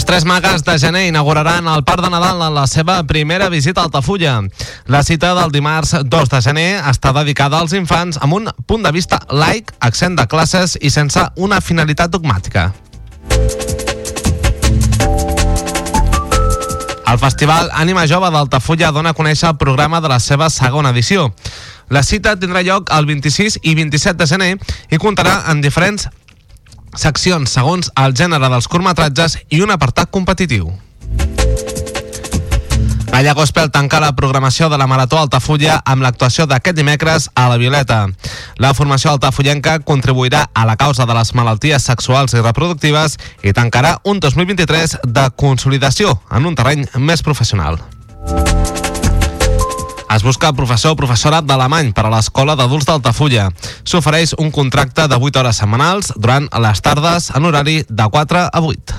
Les tres magues de gener inauguraran el Parc de Nadal en la seva primera visita a Altafulla. La cita del dimarts 2 de gener està dedicada als infants amb un punt de vista laic, accent de classes i sense una finalitat dogmàtica. El Festival Ànima Jove d'Altafulla dona a conèixer el programa de la seva segona edició. La cita tindrà lloc el 26 i 27 de gener i comptarà en diferents seccions segons el gènere dels curtmetratges i un apartat competitiu. Galla Gospel tanca la programació de la Marató Altafulla amb l'actuació d'aquest dimecres a la Violeta. La formació altafullenca contribuirà a la causa de les malalties sexuals i reproductives i tancarà un 2023 de consolidació en un terreny més professional. Es busca professor o professora d'alemany per a l'Escola d'Adults d'Altafulla. S'ofereix un contracte de 8 hores setmanals durant les tardes en horari de 4 a 8.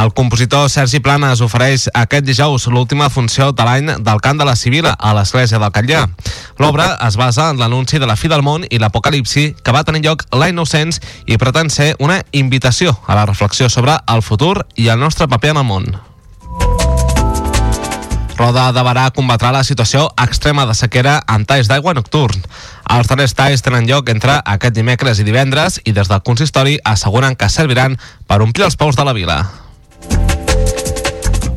El compositor Sergi Planes ofereix aquest dijous l'última funció de l'any del cant de la Sibila a l'Església del Catllà. L'obra es basa en l'anunci de la fi del món i l'apocalipsi que va tenir lloc l'any 900 i pretén ser una invitació a la reflexió sobre el futur i el nostre paper en el món. Roda de Barà combatrà la situació extrema de sequera en talls d'aigua nocturn. Els darrers talls tenen lloc entre aquest dimecres i divendres i des del consistori asseguren que serviran per omplir els pous de la vila.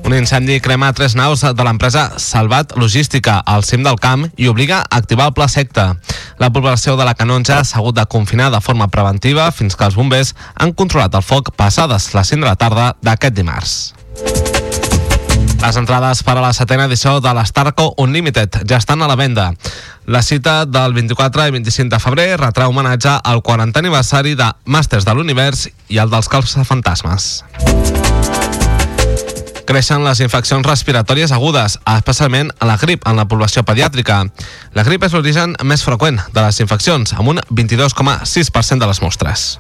Un incendi crema tres naus de l'empresa Salvat Logística al cim del camp i obliga a activar el pla secta. La població de la Canonja s'ha hagut de confinar de forma preventiva fins que els bombers han controlat el foc passades les 5 de la tarda d'aquest dimarts. Les entrades per a la setena edició de l'Starco Unlimited ja estan a la venda. La cita del 24 i 25 de febrer retrà homenatge al 40 aniversari de Màsters de l'Univers i el dels Calps Fantasmes. Creixen les infeccions respiratòries agudes, especialment la grip en la població pediàtrica. La grip és l'origen més freqüent de les infeccions, amb un 22,6% de les mostres.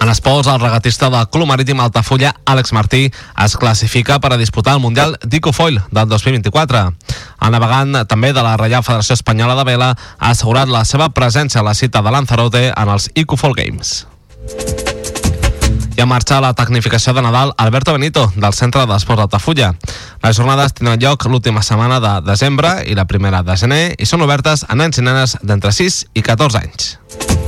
En esports, el regatista del Club Marítim Altafulla, Àlex Martí, es classifica per a disputar el Mundial d'Icofoil del 2024. El navegant també de la Reial Federació Espanyola de Vela ha assegurat la seva presència a la cita de Lanzarote en els Icofoil Games. I en marxa la tecnificació de Nadal Alberto Benito, del Centre d'Esports d'Altafulla. Les jornades tindran lloc l'última setmana de desembre i la primera de gener i són obertes a nens i nenes d'entre 6 i 14 anys.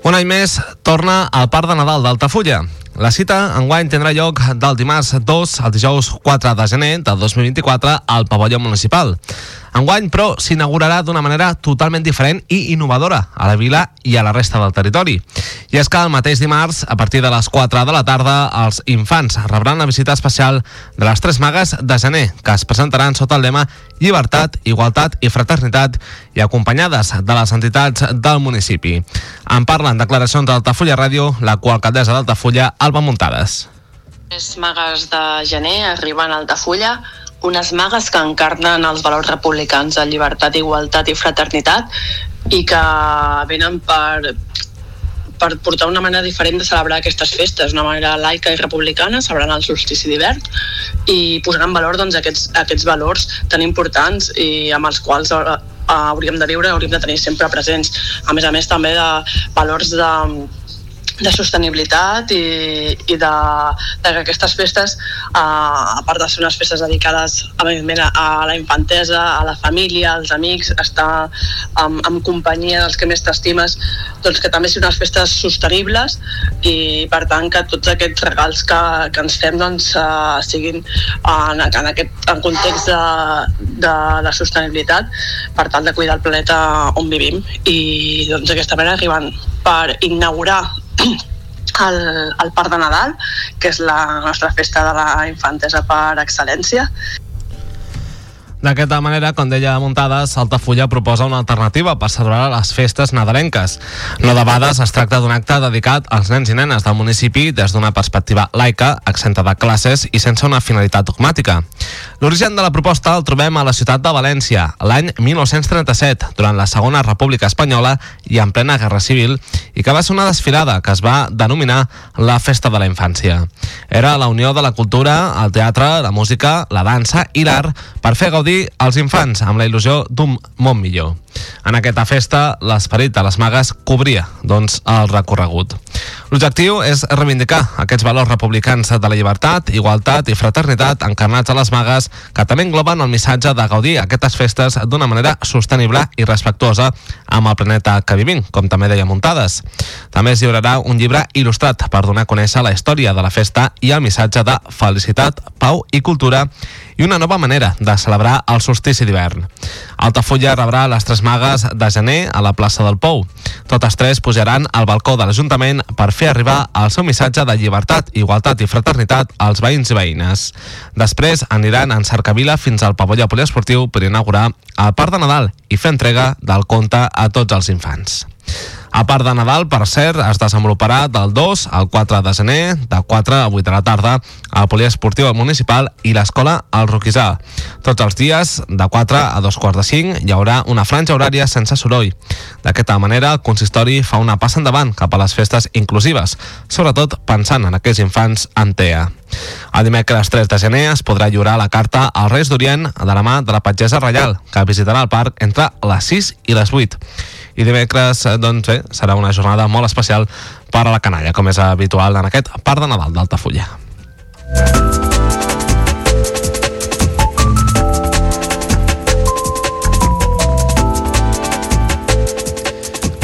Un any més torna al Parc de Nadal d'Altafulla. La cita enguany tindrà lloc del dimarts 2 al dijous 4 de gener del 2024 al pavelló municipal. Enguany, però, s'inaugurarà d'una manera totalment diferent i innovadora a la vila i a la resta del territori. I és que el mateix dimarts, a partir de les 4 de la tarda, els infants rebran la visita especial de les Tres Magues de gener, que es presentaran sota el lema Llibertat, Igualtat i Fraternitat i acompanyades de les entitats del municipi. En parlen declaracions d'Altafulla Ràdio, la coalcaldessa d'Altafulla, Alba Muntades. Les magues de gener arriben a Altafulla unes magues que encarnen els valors republicans de llibertat, igualtat i fraternitat i que venen per, per portar una manera diferent de celebrar aquestes festes, una manera laica i republicana, celebrant el solstici d'hivern i posant en valor doncs, aquests, aquests valors tan importants i amb els quals uh, hauríem de viure, hauríem de tenir sempre presents. A més a més, també de valors de, de sostenibilitat i, i de, de que aquestes festes, eh, a part de ser unes festes dedicades a, a la infantesa, a la família, als amics, estar en, en companyia dels que més t'estimes, doncs que també siguin unes festes sostenibles i per tant que tots aquests regals que, que ens fem doncs, eh, siguin en, en aquest en context de, de, de sostenibilitat per tal de cuidar el planeta on vivim. I doncs d'aquesta manera arriben per inaugurar el, el Parc de Nadal, que és la nostra festa de la infantesa per excel·lència. D'aquesta manera, com deia Muntades, Altafulla proposa una alternativa per celebrar les festes nadalenques. No debades es tracta d'un acte dedicat als nens i nenes del municipi des d'una perspectiva laica, exenta de classes i sense una finalitat dogmàtica. L'origen de la proposta el trobem a la ciutat de València, l'any 1937, durant la Segona República Espanyola i en plena Guerra Civil, i que va ser una desfilada que es va denominar la Festa de la Infància. Era la unió de la cultura, el teatre, la música, la dansa i l'art per fer gaudir gaudir als infants amb la il·lusió d'un món millor. En aquesta festa, l'esperit de les magues cobria doncs, el recorregut. L'objectiu és reivindicar aquests valors republicans de la llibertat, igualtat i fraternitat encarnats a les magues que també engloben el missatge de gaudir aquestes festes d'una manera sostenible i respectuosa amb el planeta que vivim, com també deia Muntades. També es lliurarà un llibre il·lustrat per donar a conèixer la història de la festa i el missatge de felicitat, pau i cultura i una nova manera de celebrar el solstici d'hivern. Altafulla rebrà les tres magues de gener a la plaça del Pou. Totes tres pujaran al balcó de l'Ajuntament per fer arribar el seu missatge de llibertat, igualtat i fraternitat als veïns i veïnes. Després aniran en cercavila fins al pavelló poliesportiu per inaugurar el Parc de Nadal i fer entrega del conte a tots els infants. A part de Nadal, per cert, es desenvoluparà del 2 al 4 de gener, de 4 a 8 de la tarda, al Poliesportiu Municipal i l'Escola al Roquisà. Tots els dies, de 4 a 2 quarts de 5, hi haurà una franja horària sense soroll. D'aquesta manera, el consistori fa una passa endavant cap a les festes inclusives, sobretot pensant en aquells infants en TEA. El dimecres 3 de gener es podrà lliurar la carta als Reis d'Orient de la mà de la Patgesa Reial, que visitarà el parc entre les 6 i les 8 i dimecres eh, doncs, bé, serà una jornada molt especial per a la canalla, com és habitual en aquest Parc de Nadal d'Altafulla.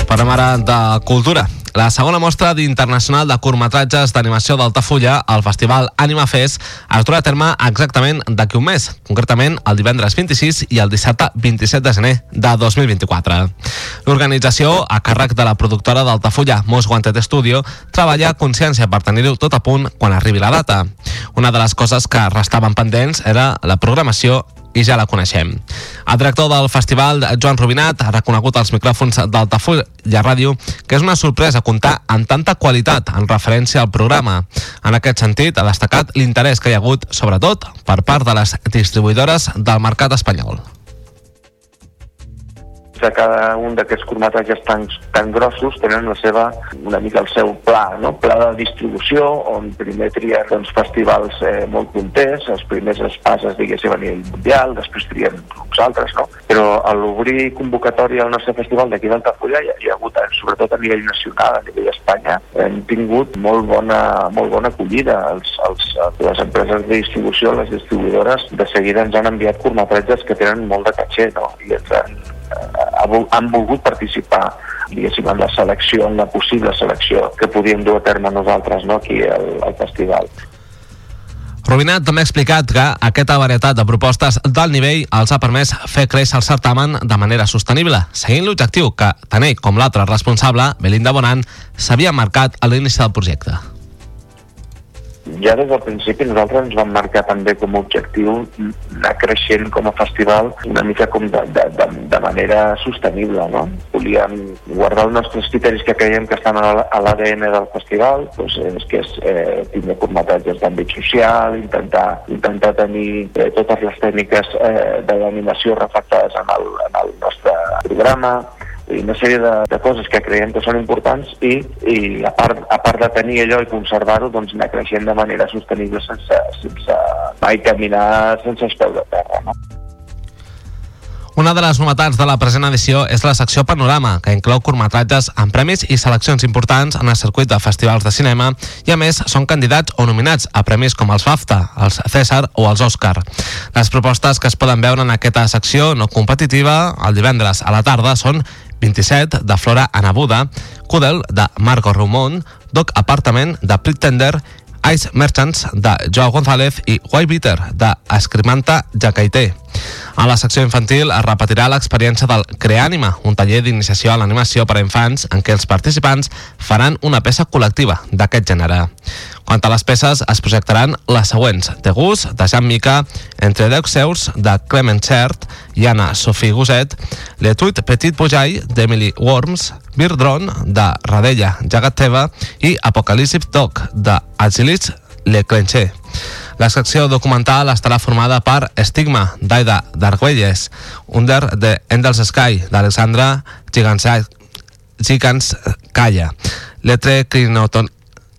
Parlem ara de cultura. La segona mostra d'internacional de curtmetratges d'animació d'Altafulla, el Festival Anima Fest, es durà a terme exactament d'aquí un mes, concretament el divendres 26 i el dissabte 27 de gener de 2024. L'organització, a càrrec de la productora d'Altafulla, Mos Wanted Studio, treballa consciència per tenir-ho tot a punt quan arribi la data. Una de les coses que restaven pendents era la programació i ja la coneixem. El director del festival, Joan Rubinat, ha reconegut als micròfons d'Altafulla Ràdio que és una sorpresa comptar amb tanta qualitat en referència al programa. En aquest sentit, ha destacat l'interès que hi ha hagut, sobretot, per part de les distribuïdores del mercat espanyol de cada un d'aquests curtmetratges tan, tan grossos tenen la seva, una mica el seu pla, no? pla de distribució, on primer tria doncs, festivals eh, molt punters, els primers espases, diguéssim, a nivell mundial, després trien uns altres, no? Però a l'obrir convocatòria al nostre festival d'aquí d'Altafulla hi, hi ha hagut, eh, sobretot a nivell nacional, a nivell d'Espanya, hem tingut molt bona, molt bona acollida. Els, els, les empreses de distribució, les distribuïdores, de seguida ens han enviat curtmetratges que tenen molt de caché, no? I ens han han volgut participar diguéssim, en la selecció, en la possible selecció que podíem dur a terme nosaltres no, aquí al, al festival. Rubinat també ha explicat que aquesta varietat de propostes del nivell els ha permès fer créixer el certamen de manera sostenible, seguint l'objectiu que tant ell com l'altre responsable, Belinda Bonan, s'havia marcat a l'inici del projecte ja des del principi nosaltres ens vam marcar també com a objectiu anar creixent com a festival una mica com de, de, de, de manera sostenible, no? Volíem guardar els nostres criteris que creiem que estan a l'ADN del festival, doncs és que és eh, tindre curtmetratges d'àmbit social, intentar, intentar tenir eh, totes les tècniques eh, de l'animació reflectades en el, en el nostre programa, i una sèrie de, de coses que creiem que són importants i, i a, part, a part de tenir allò i conservar-ho, doncs anar creixent de manera sostenible sense, sense mai caminar sense els peus de terra. No? Una de les novetats de la present edició és la secció Panorama, que inclou curtmetratges amb premis i seleccions importants en el circuit de festivals de cinema i, a més, són candidats o nominats a premis com els BAFTA, els César o els Òscar. Les propostes que es poden veure en aquesta secció no competitiva el divendres a la tarda són 27 de Flora Anabuda, Cudel de Marco Rumón, Doc Apartament de Pretender, Ice Merchants de Joao González i White Bitter de Escrimanta Jacaité. A la secció infantil es repetirà l'experiència del Creànima, un taller d'iniciació a l'animació per a infants en què els participants faran una peça col·lectiva d'aquest gènere. Quant a les peces, es projectaran les següents. De Gus, de Jean Mica, Entre deu seus, de Clement Chert, i Anna Sophie Goset, Le Tuit Petit Pujai, d'Emily Worms, Birdron, de Radella Jagat Teva, i Apocalypse Dog, de Agilis Le Clenché. La secció documental estarà formada per Estigma, d'Aida d'Argüelles, Under de Endels Sky, d'Alexandra Gigants Calla, Letre Clinoton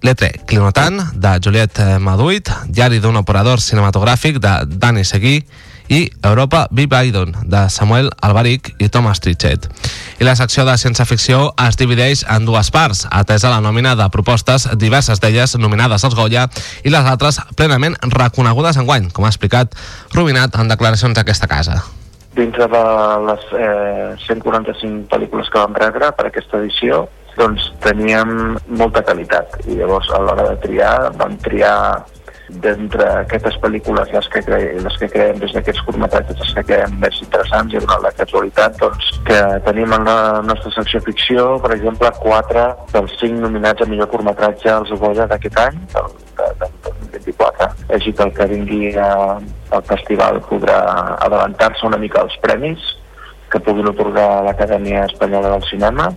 Letre Clinotan, de Juliet Maduit, Diari d'un operador cinematogràfic, de Dani Seguí, i Europa Vivaidon, de Samuel Albaric i Thomas Trichet. I la secció de ciència-ficció es divideix en dues parts, atesa la nòmina de propostes, diverses d'elles nominades als Goya i les altres plenament reconegudes en guany, com ha explicat Rubinat en declaracions d'aquesta casa. Dintre de les eh, 145 pel·lícules que vam rebre per aquesta edició, doncs teníem molta qualitat. I llavors a l'hora de triar vam triar d'entre aquestes pel·lícules les que, cre les que creem des d'aquests curtmetratges les que creem més interessants i donat la casualitat doncs, que tenim en la nostra secció ficció per exemple quatre dels cinc nominats a millor curtmetratge als Goya d'aquest any del, de, de, 2024 així que el que vingui a, al festival podrà adelantar-se una mica als premis que puguin otorgar l'Acadèmia Espanyola del Cinema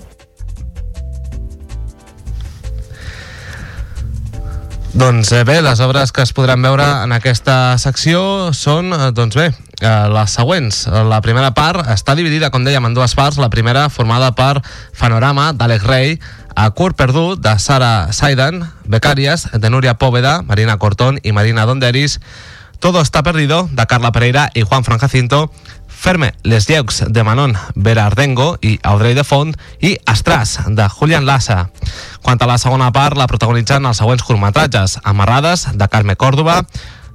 Doncs eh, bé, les obres que es podran veure en aquesta secció són, eh, doncs bé, eh, les següents. La primera part està dividida, com dèiem, en dues parts. La primera formada per Fanorama, d'Àlex Rey, a Curt Perdut, de Sara Saidan, Becàries, de Núria Póveda, Marina Cortón i Marina Donderis, Todo está perdido, de Carla Pereira i Juan Fran Jacinto, Ferme les lleus de Manon Berardengo i Audrey de Font i Estràs de Julián Lassa. Quant a la segona part, la protagonitzen els següents curtmetratges Amarrades de Carme Córdoba,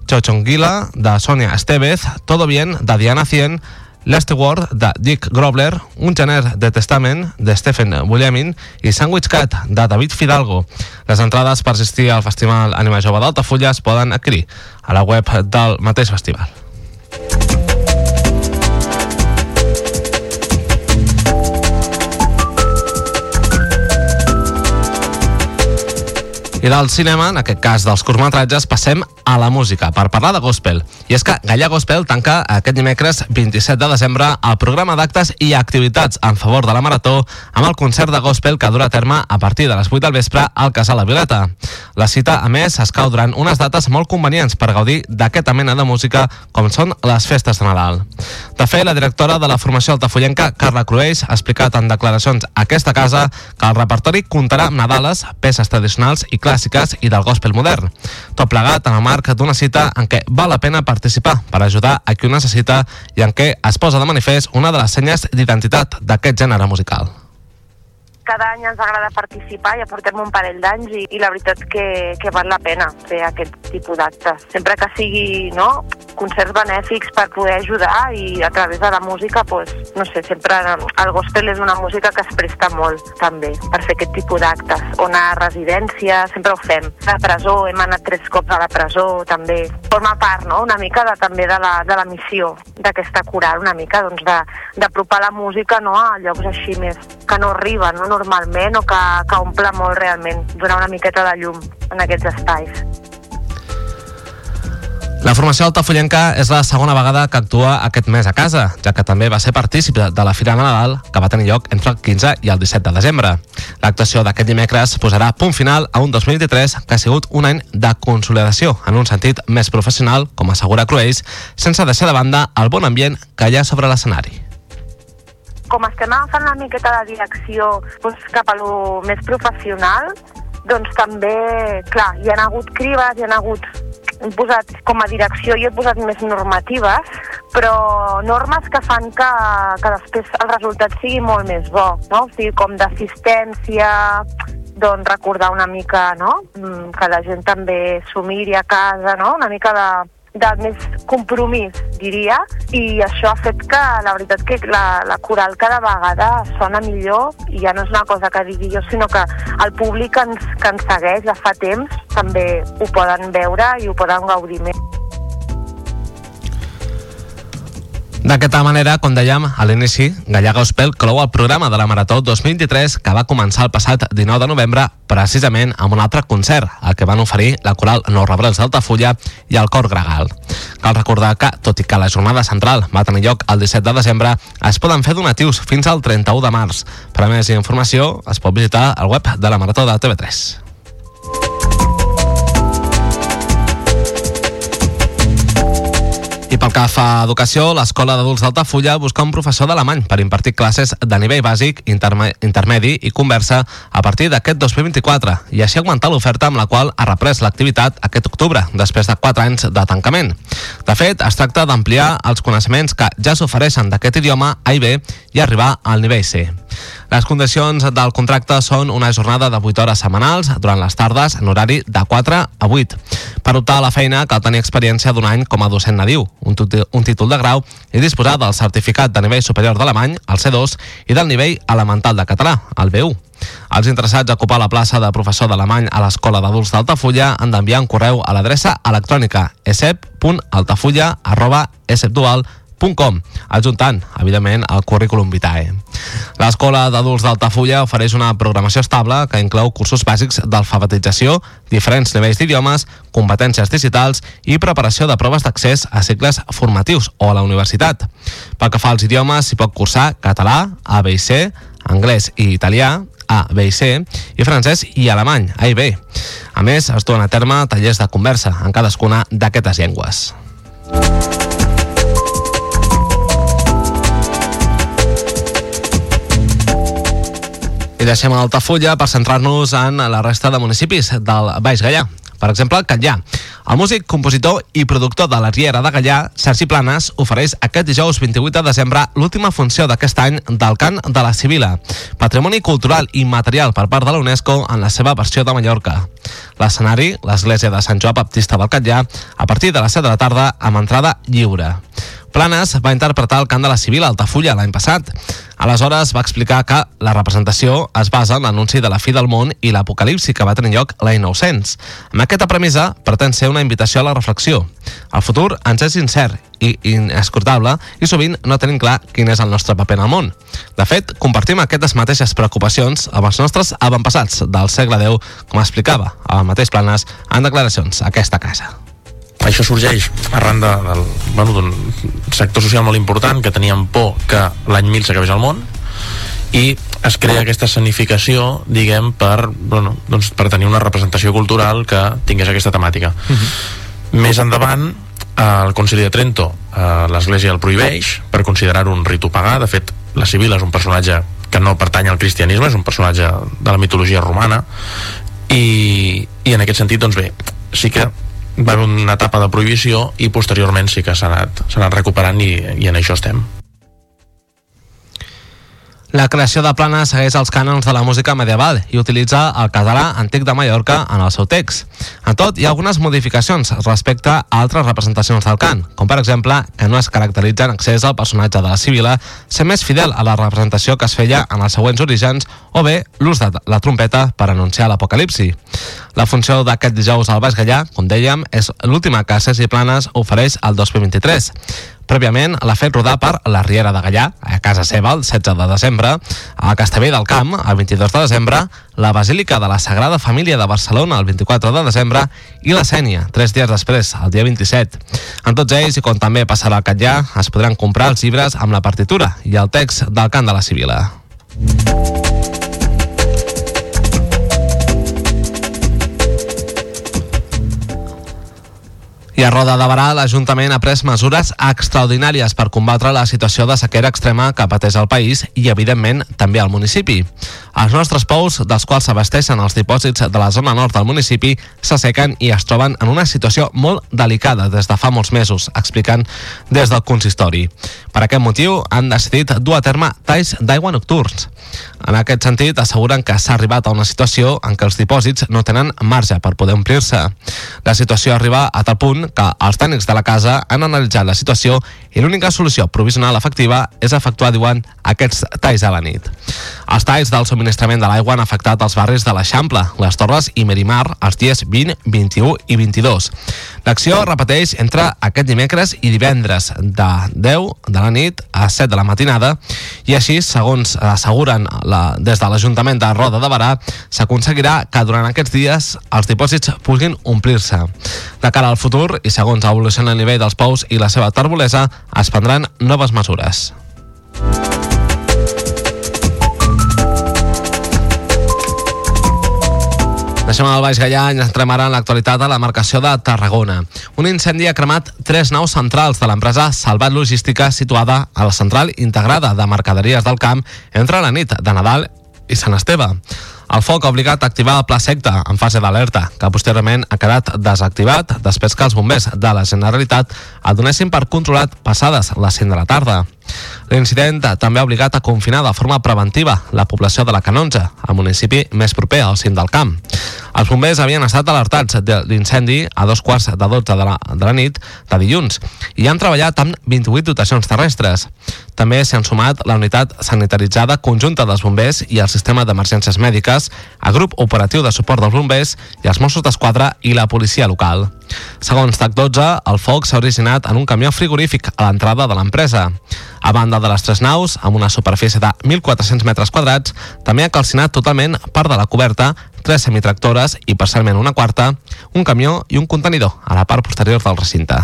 Chochonguila de Sonia Estevez, Todo bien de Diana Cien, Last Word de Dick Grobler, Un gener de testament de Stephen Bullemin i Sandwich Cat de David Fidalgo. Les entrades per assistir al Festival Anima Jove d'Altafulla es poden adquirir a la web del mateix festival. I del cinema, en aquest cas dels curtmetratges, passem a la música per parlar de gospel. I és que Gallà Gospel tanca aquest dimecres 27 de desembre el programa d'actes i activitats en favor de la Marató amb el concert de gospel que durà a terme a partir de les 8 del vespre al Casal La Violeta. La cita, a més, es cau durant unes dates molt convenients per gaudir d'aquesta mena de música com són les festes de Nadal. De fet, la directora de la formació altafollenca, Carla Crueix, ha explicat en declaracions a aquesta casa que el repertori comptarà amb Nadales, peces tradicionals i clàssiques i del gospel modern. Tot plegat en el marc d'una cita en què val la pena participar per ajudar a qui ho necessita i en què es posa de manifest una de les senyes d'identitat d'aquest gènere musical cada any ens agrada participar, ja portem un parell d'anys i, i la veritat que, que val la pena fer aquest tipus d'actes. Sempre que sigui no, concerts benèfics per poder ajudar i a través de la música, pues, no sé, sempre el gospel és una música que es presta molt també per fer aquest tipus d'actes. O anar a residència, sempre ho fem. A la presó, hem anat tres cops a la presó, també. Forma part, no?, una mica de, també de la, de la missió d'aquesta coral, una mica doncs, d'apropar la música no, a llocs així més que no arriben no, normalment o que, que omple molt realment, donar una miqueta de llum en aquests espais. La formació altafollenca és la segona vegada que actua aquest mes a casa, ja que també va ser partícip de la Fira de Nadal que va tenir lloc entre el 15 i el 17 de desembre. L'actuació d'aquest dimecres posarà punt final a un 2023 que ha sigut un any de consolidació en un sentit més professional, com assegura Cruells, sense deixar de banda el bon ambient que hi ha sobre l'escenari com estem agafant una miqueta de direcció doncs, cap a lo més professional, doncs també, clar, hi ha hagut crives, hi ha hagut hem posat com a direcció i he posat més normatives, però normes que fan que, que després el resultat sigui molt més bo, no? O sigui, com d'assistència, doncs recordar una mica, no?, mm, que la gent també s'ho miri a casa, no?, una mica de, de més compromís, diria, i això ha fet que la veritat que la, la coral cada vegada sona millor i ja no és una cosa que digui jo, sinó que el públic que ens, que ens segueix de fa temps també ho poden veure i ho poden gaudir més. D'aquesta manera, com dèiem a l'inici, Gallà Gospel clou el programa de la Marató 2023 que va començar el passat 19 de novembre precisament amb un altre concert, el que van oferir la coral Nou Rebels d'Altafulla i el Cor Gregal. Cal recordar que, tot i que la jornada central va tenir lloc el 17 de desembre, es poden fer donatius fins al 31 de març. Per a més informació, es pot visitar el web de la Marató de TV3. Que fa educació, l'Escola d'Adults d'Altafulla busca un professor d'alemany per impartir classes de nivell bàsic, interme intermedi i conversa a partir d'aquest 2024 i així augmentar l'oferta amb la qual ha reprès l'activitat aquest octubre, després de 4 anys de tancament. De fet, es tracta d'ampliar els coneixements que ja s'ofereixen d'aquest idioma A i B i arribar al nivell C. Les condicions del contracte són una jornada de 8 hores setmanals durant les tardes en horari de 4 a 8. Per optar a la feina cal tenir experiència d'un any com a docent nadiu, un, un títol de grau i disposar del certificat de nivell superior d'alemany, el C2, i del nivell elemental de català, el B1. Els interessats a ocupar la plaça de professor d'alemany a l'Escola d'Adults d'Altafulla han d'enviar un correu a l'adreça electrònica esep.altafulla.esepdual.com www.cultura.com, adjuntant, evidentment, el currículum vitae. L'Escola d'Adults d'Altafulla ofereix una programació estable que inclou cursos bàsics d'alfabetització, diferents nivells d'idiomes, competències digitals i preparació de proves d'accés a cicles formatius o a la universitat. Pel que fa als idiomes, s'hi pot cursar català, A, B i C, anglès i italià, a, B i C, i francès i alemany, A i B. A més, es duen a terme tallers de conversa en cadascuna d'aquestes llengües. I deixem Altafulla per centrar-nos en la resta de municipis del Baix Gallà. Per exemple, Catllà. El músic, compositor i productor de la Riera de Gallà, Sergi Planes, ofereix aquest dijous 28 de desembre l'última funció d'aquest any del cant de la Sibila, patrimoni cultural i material per part de la UNESCO en la seva versió de Mallorca. L'escenari, l'església de Sant Joan Baptista del Catllà, a partir de les 7 de la tarda amb entrada lliure. Planes va interpretar el cant de la Civil a Altafulla l'any passat. Aleshores va explicar que la representació es basa en l'anunci de la fi del món i l'apocalipsi que va tenir lloc l'any 900. Amb aquesta premissa pretén ser una invitació a la reflexió. El futur ens és incert i inescrutable i sovint no tenim clar quin és el nostre paper en el món. De fet, compartim aquestes mateixes preocupacions amb els nostres avantpassats del segle X, com explicava el mateix Planes en declaracions a aquesta casa. Això sorgeix arran d'un de, bueno, sector social molt important que teníem por que l'any 1000 s'acabés al món i es crea aquesta escenificació diguem per, bueno, doncs per tenir una representació cultural que tingués aquesta temàtica uh mhm. -huh. més endavant el Concili de Trento eh, l'Església el prohibeix per considerar-ho un ritu pagà de fet la Civil és un personatge que no pertany al cristianisme és un personatge de la mitologia romana i, i en aquest sentit doncs bé sí que va haver una etapa de prohibició i posteriorment sí que s'ha anat, anat recuperant i, i en això estem. La creació de Plana segueix els cànons de la música medieval i utilitza el català antic de Mallorca en el seu text. En tot, hi ha algunes modificacions respecte a altres representacions del cant, com per exemple que no es caracteritza en accés al personatge de la Sibila, ser més fidel a la representació que es feia en els següents orígens o bé l'ús de la trompeta per anunciar l'apocalipsi. La funció d'aquest dijous al Baix Gallà, com dèiem, és l'última que Cés Planes ofereix al 2023. Prèviament l'ha fet rodar per la Riera de Gallà, a casa seva, el 16 de desembre, a Castellvell del Camp, el 22 de desembre, la Basílica de la Sagrada Família de Barcelona, el 24 de desembre, i la Sènia, tres dies després, el dia 27. En tots ells, i com també passarà al Catllà, es podran comprar els llibres amb la partitura i el text del cant de la Sibila. I a Roda de Barà, l'Ajuntament ha pres mesures extraordinàries per combatre la situació de sequera extrema que pateix el país i, evidentment, també al municipi. Els nostres pous, dels quals s'abasteixen els dipòsits de la zona nord del municipi, s'assequen i es troben en una situació molt delicada des de fa molts mesos, expliquen des del consistori. Per aquest motiu, han decidit dur a terme talls d'aigua nocturns. En aquest sentit, asseguren que s'ha arribat a una situació en què els dipòsits no tenen marge per poder omplir-se. La situació arriba a tal punt que els tècnics de la casa han analitzat la situació i l'única solució provisional efectiva és efectuar, diuen, aquests talls a la nit. Els talls del subministrament de l'aigua han afectat els barris de l'Eixample, les Torres i Merimar els dies 20, 21 i 22. L'acció repeteix entre aquest dimecres i divendres de 10 de la nit a 7 de la matinada i així, segons asseguren la, des de l'Ajuntament de Roda de Barà, s'aconseguirà que durant aquests dies els dipòsits puguin omplir-se. De cara al futur i segons evoluciona el nivell dels pous i la seva turbolesa, es prendran noves mesures. Deixem el Baix Gallà i entrem ara en l'actualitat a la marcació de Tarragona. Un incendi ha cremat tres naus centrals de l'empresa Salvat Logística situada a la central integrada de mercaderies del camp entre la nit de Nadal i Sant Esteve. El foc ha obligat a activar el pla secta en fase d'alerta, que posteriorment ha quedat desactivat després que els bombers de la Generalitat el donessin per controlat passades les 5 de la tarda. L'incident també ha obligat a confinar de forma preventiva la població de la Canonja, el municipi més proper al cim del camp. Els bombers havien estat alertats de l'incendi a dos quarts de 12 de la, de la nit de dilluns i han treballat amb 28 dotacions terrestres. També s'hi han sumat la unitat sanitaritzada conjunta dels bombers i el sistema d'emergències mèdiques, el grup operatiu de suport dels bombers i els Mossos d'Esquadra i la policia local. Segons TAC12, el foc s'ha originat en un camió frigorífic a l'entrada de l'empresa. A banda de les tres naus, amb una superfície de 1.400 metres quadrats, també ha calcinat totalment part de la coberta, tres semitractores i parcialment una quarta, un camió i un contenidor a la part posterior del recinte.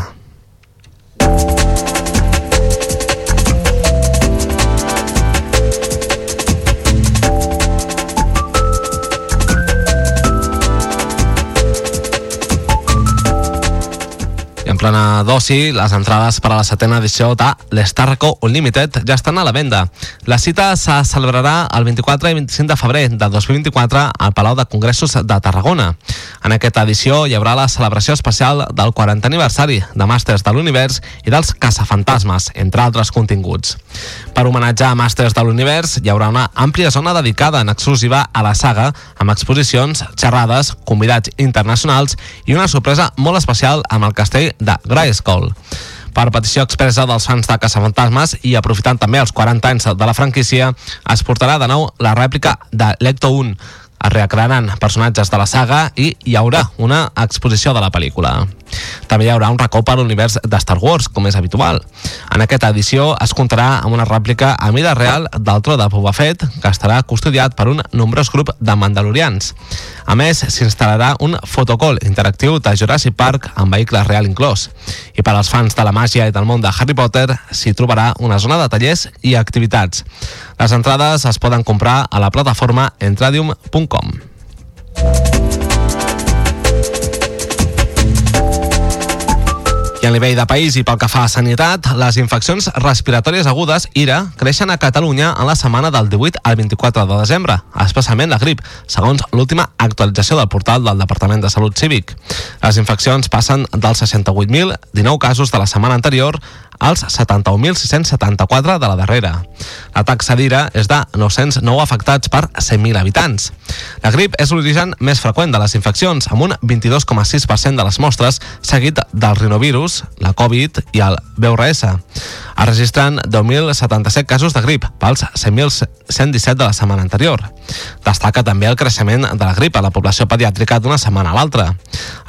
Plena d'oci, les entrades per a la setena edició de l'Starco Unlimited ja estan a la venda. La cita se celebrarà el 24 i 25 de febrer de 2024 al Palau de Congressos de Tarragona. En aquesta edició hi haurà la celebració especial del 40 aniversari de Màsters de l'Univers i dels Caçafantasmes, entre altres continguts. Per homenatjar Màsters de l'Univers hi haurà una àmplia zona dedicada en exclusiva a la saga, amb exposicions, xerrades, convidats internacionals i una sorpresa molt especial amb el castell de Grayskull. Per petició expressa dels fans de Caçafantasmes i aprofitant també els 40 anys de la franquícia, es portarà de nou la rèplica de Lecto 1, es recrearan personatges de la saga i hi haurà una exposició de la pel·lícula. També hi haurà un racó per l'univers de Star Wars, com és habitual. En aquesta edició es comptarà amb una rèplica a mida real del tro de Boba Fett, que estarà custodiat per un nombrós grup de mandalorians. A més, s'instal·larà un fotocol interactiu de Jurassic Park amb vehicles real inclòs. I per als fans de la màgia i del món de Harry Potter s'hi trobarà una zona de tallers i activitats. Les entrades es poden comprar a la plataforma entradium.com. I a nivell de país i pel que fa a sanitat, les infeccions respiratòries agudes, IRA, creixen a Catalunya en la setmana del 18 al 24 de desembre, especialment la grip, segons l'última actualització del portal del Departament de Salut Cívic. Les infeccions passen dels 68.019 casos de la setmana anterior als 71.674 de la darrera. La taxa d'ira és de 909 afectats per 100.000 habitants. La grip és l'origen més freqüent de les infeccions, amb un 22,6% de les mostres, seguit del rinovirus, la Covid i el VRS. Es registren 10.077 casos de grip, pels 100.117 de la setmana anterior. Destaca també el creixement de la grip a la població pediàtrica d'una setmana a l'altra.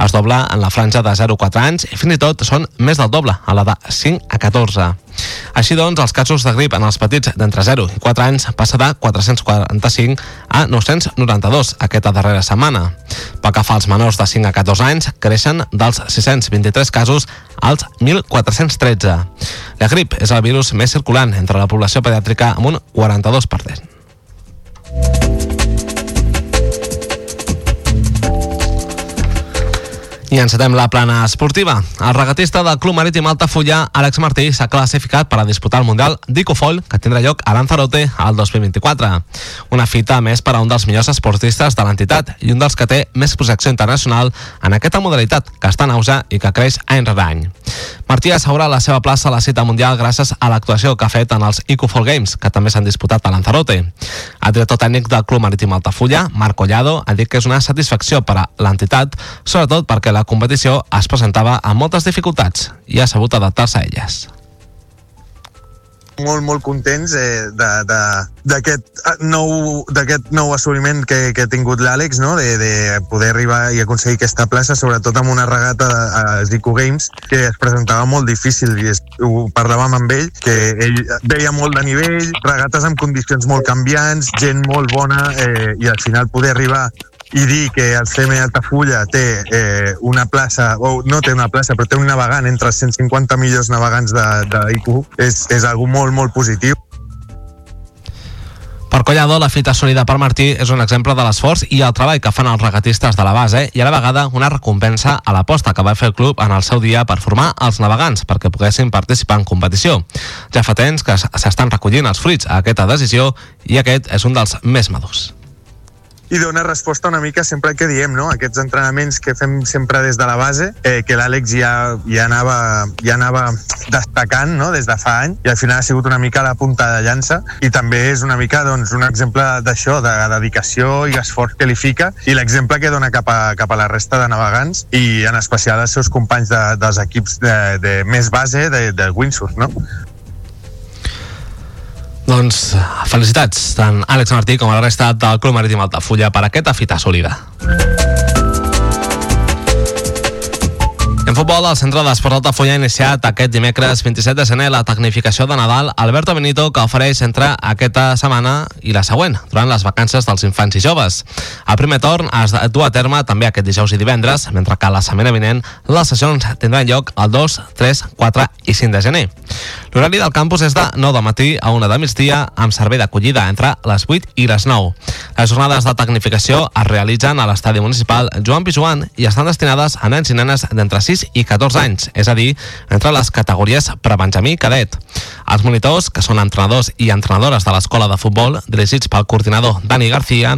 Es dobla en la franja de 0 a 4 anys i fins i tot són més del doble a la de 5 a 14. Així doncs, els casos de grip en els petits d'entre 0 i 4 anys passa de 445 a 992 aquesta darrera setmana. Pel que fa als menors de 5 a 14 anys, creixen dels 623 casos als 1.413. La grip és el virus més circulant entre la població pediàtrica amb un 42%. I encetem la plana esportiva. El regatista del Club Marítim Altafulla, Àlex Martí, s'ha classificat per a disputar el Mundial d'Icofoil, que tindrà lloc a Lanzarote al 2024. Una fita més per a un dels millors esportistes de l'entitat i un dels que té més projecció internacional en aquesta modalitat, que està en auge i que creix any rere any. Martí assegura la seva plaça a la cita mundial gràcies a l'actuació que ha fet en els Icofol Games, que també s'han disputat a Lanzarote. El director tècnic del Club Marítim Altafulla, Marc Collado, ha dit que és una satisfacció per a l'entitat, sobretot perquè la la competició es presentava amb moltes dificultats i ha sabut adaptar-se a elles molt, molt contents eh, d'aquest nou, nou assoliment que, que ha tingut l'Àlex, no? de, de poder arribar i aconseguir aquesta plaça, sobretot amb una regata a Zico Games, que es presentava molt difícil i es, ho parlàvem amb ell, que ell veia molt de nivell, regates amb condicions molt canviants, gent molt bona eh, i al final poder arribar i dir que el CM Altafulla té eh, una plaça, o no té una plaça, però té un navegant entre els 150 millors navegants d'IQ, és, és algo molt, molt positiu. Per Collado, la fita assolida per Martí és un exemple de l'esforç i el treball que fan els regatistes de la base i a la vegada una recompensa a l'aposta que va fer el club en el seu dia per formar els navegants perquè poguessin participar en competició. Ja fa temps que s'estan recollint els fruits a aquesta decisió i aquest és un dels més madurs i dona resposta una mica sempre que diem, no? Aquests entrenaments que fem sempre des de la base, eh, que l'Àlex ja, ja, anava, ja anava destacant no? des de fa anys i al final ha sigut una mica la punta de llança i també és una mica doncs, un exemple d'això, de dedicació i esforç que li fica i l'exemple que dona cap a, cap a la resta de navegants i en especial als seus companys de, dels equips de, de més base de, de windsurf, no? Doncs felicitats tant Àlex Martí com a la resta del Club Marítim Altafulla per aquesta fita sòlida. En futbol, el Centre d'Esport Altafulla ha iniciat aquest dimecres 27 de gener la tecnificació de Nadal Alberto Benito que ofereix entre aquesta setmana i la següent, durant les vacances dels infants i joves. El primer torn es du a terme també aquest dijous i divendres, mentre que la setmana vinent les sessions tindran lloc el 2, 3, 4 i 5 de gener. L'horari del campus és de 9 de matí a 1 de migdia amb servei d'acollida entre les 8 i les 9. Les jornades de tecnificació es realitzen a l'estadi municipal Joan Pijuan i estan destinades a nens i nenes d'entre 6 i 14 anys, és a dir, entre les categories prebenjamí i cadet. Els monitors, que són entrenadors i entrenadores de l'escola de futbol, dirigits pel coordinador Dani García,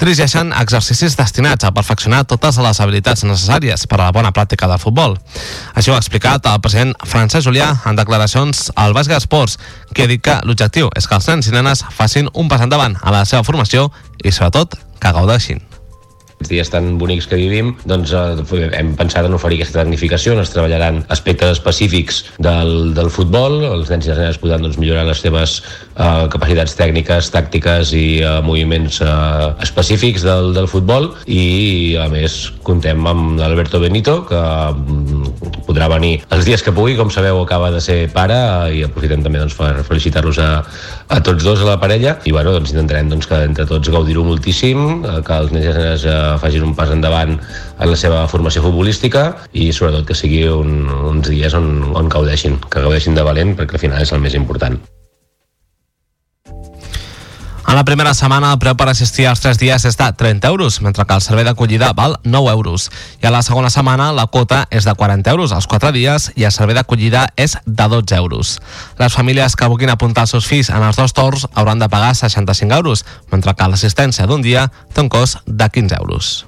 dirigeixen exercicis destinats a perfeccionar totes les habilitats necessàries per a la bona pràctica del futbol. Això ho ha explicat el president Francesc Julià en declaracions al Basga Esports, que ha dit que l'objectiu és que els nens i nenes facin un pas endavant a la seva formació i, sobretot, que gaudeixin aquests dies tan bonics que vivim, doncs eh, hem pensat en oferir aquesta tecnificació, on es treballaran aspectes específics del, del futbol, els nens i les nenes podran doncs, millorar les seves eh, capacitats tècniques, tàctiques i eh, moviments eh, específics del, del futbol. I a més contem amb l'Alberto Benito que mm, podrà venir els dies que pugui, com sabeu acaba de ser pare i aprofitem també doncs, per felicitar-los a, a tots dos a la parella. I bueno, doncs intentarem doncs, que entre tots gaudir-ho moltíssim, eh, que els nens i les nenes eh, facin un pas endavant en la seva formació futbolística i sobretot que sigui un, uns dies on, on gaudeixin, que gaudeixin de valent perquè al final és el més important. En la primera setmana el preu per assistir als 3 dies és de 30 euros, mentre que el servei d'acollida val 9 euros. I a la segona setmana la quota és de 40 euros als 4 dies i el servei d'acollida és de 12 euros. Les famílies que vulguin apuntar els seus fills en els dos torns hauran de pagar 65 euros, mentre que l'assistència d'un dia té un cost de 15 euros.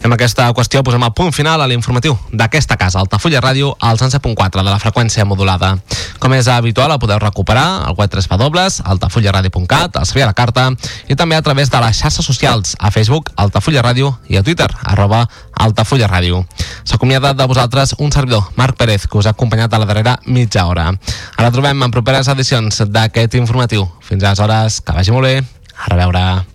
Amb aquesta qüestió posem el punt final a l'informatiu d'aquesta casa, Altafulla Ràdio, al 107.4 de la freqüència modulada. Com és habitual, el podeu recuperar al web 3 w altafullaradio.cat, al servei a la carta i també a través de les xarxes socials, a Facebook, Altafulla Ràdio i a Twitter, arroba Altafulla Ràdio. S'acomiada de vosaltres un servidor, Marc Pérez, que us ha acompanyat a la darrera mitja hora. Ara trobem en properes edicions d'aquest informatiu. Fins aleshores, que vagi molt bé. A reveure.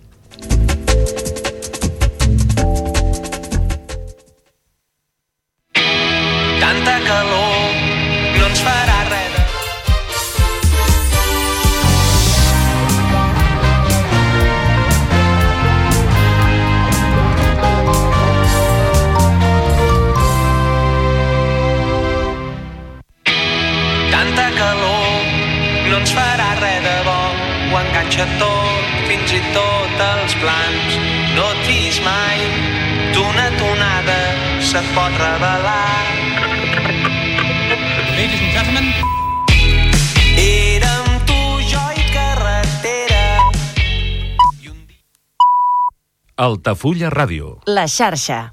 Altafulla Ràdio. La xarxa.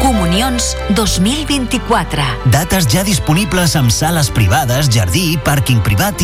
Comunions 2024. Dates ja disponibles amb sales privades, jardí, pàrquing privat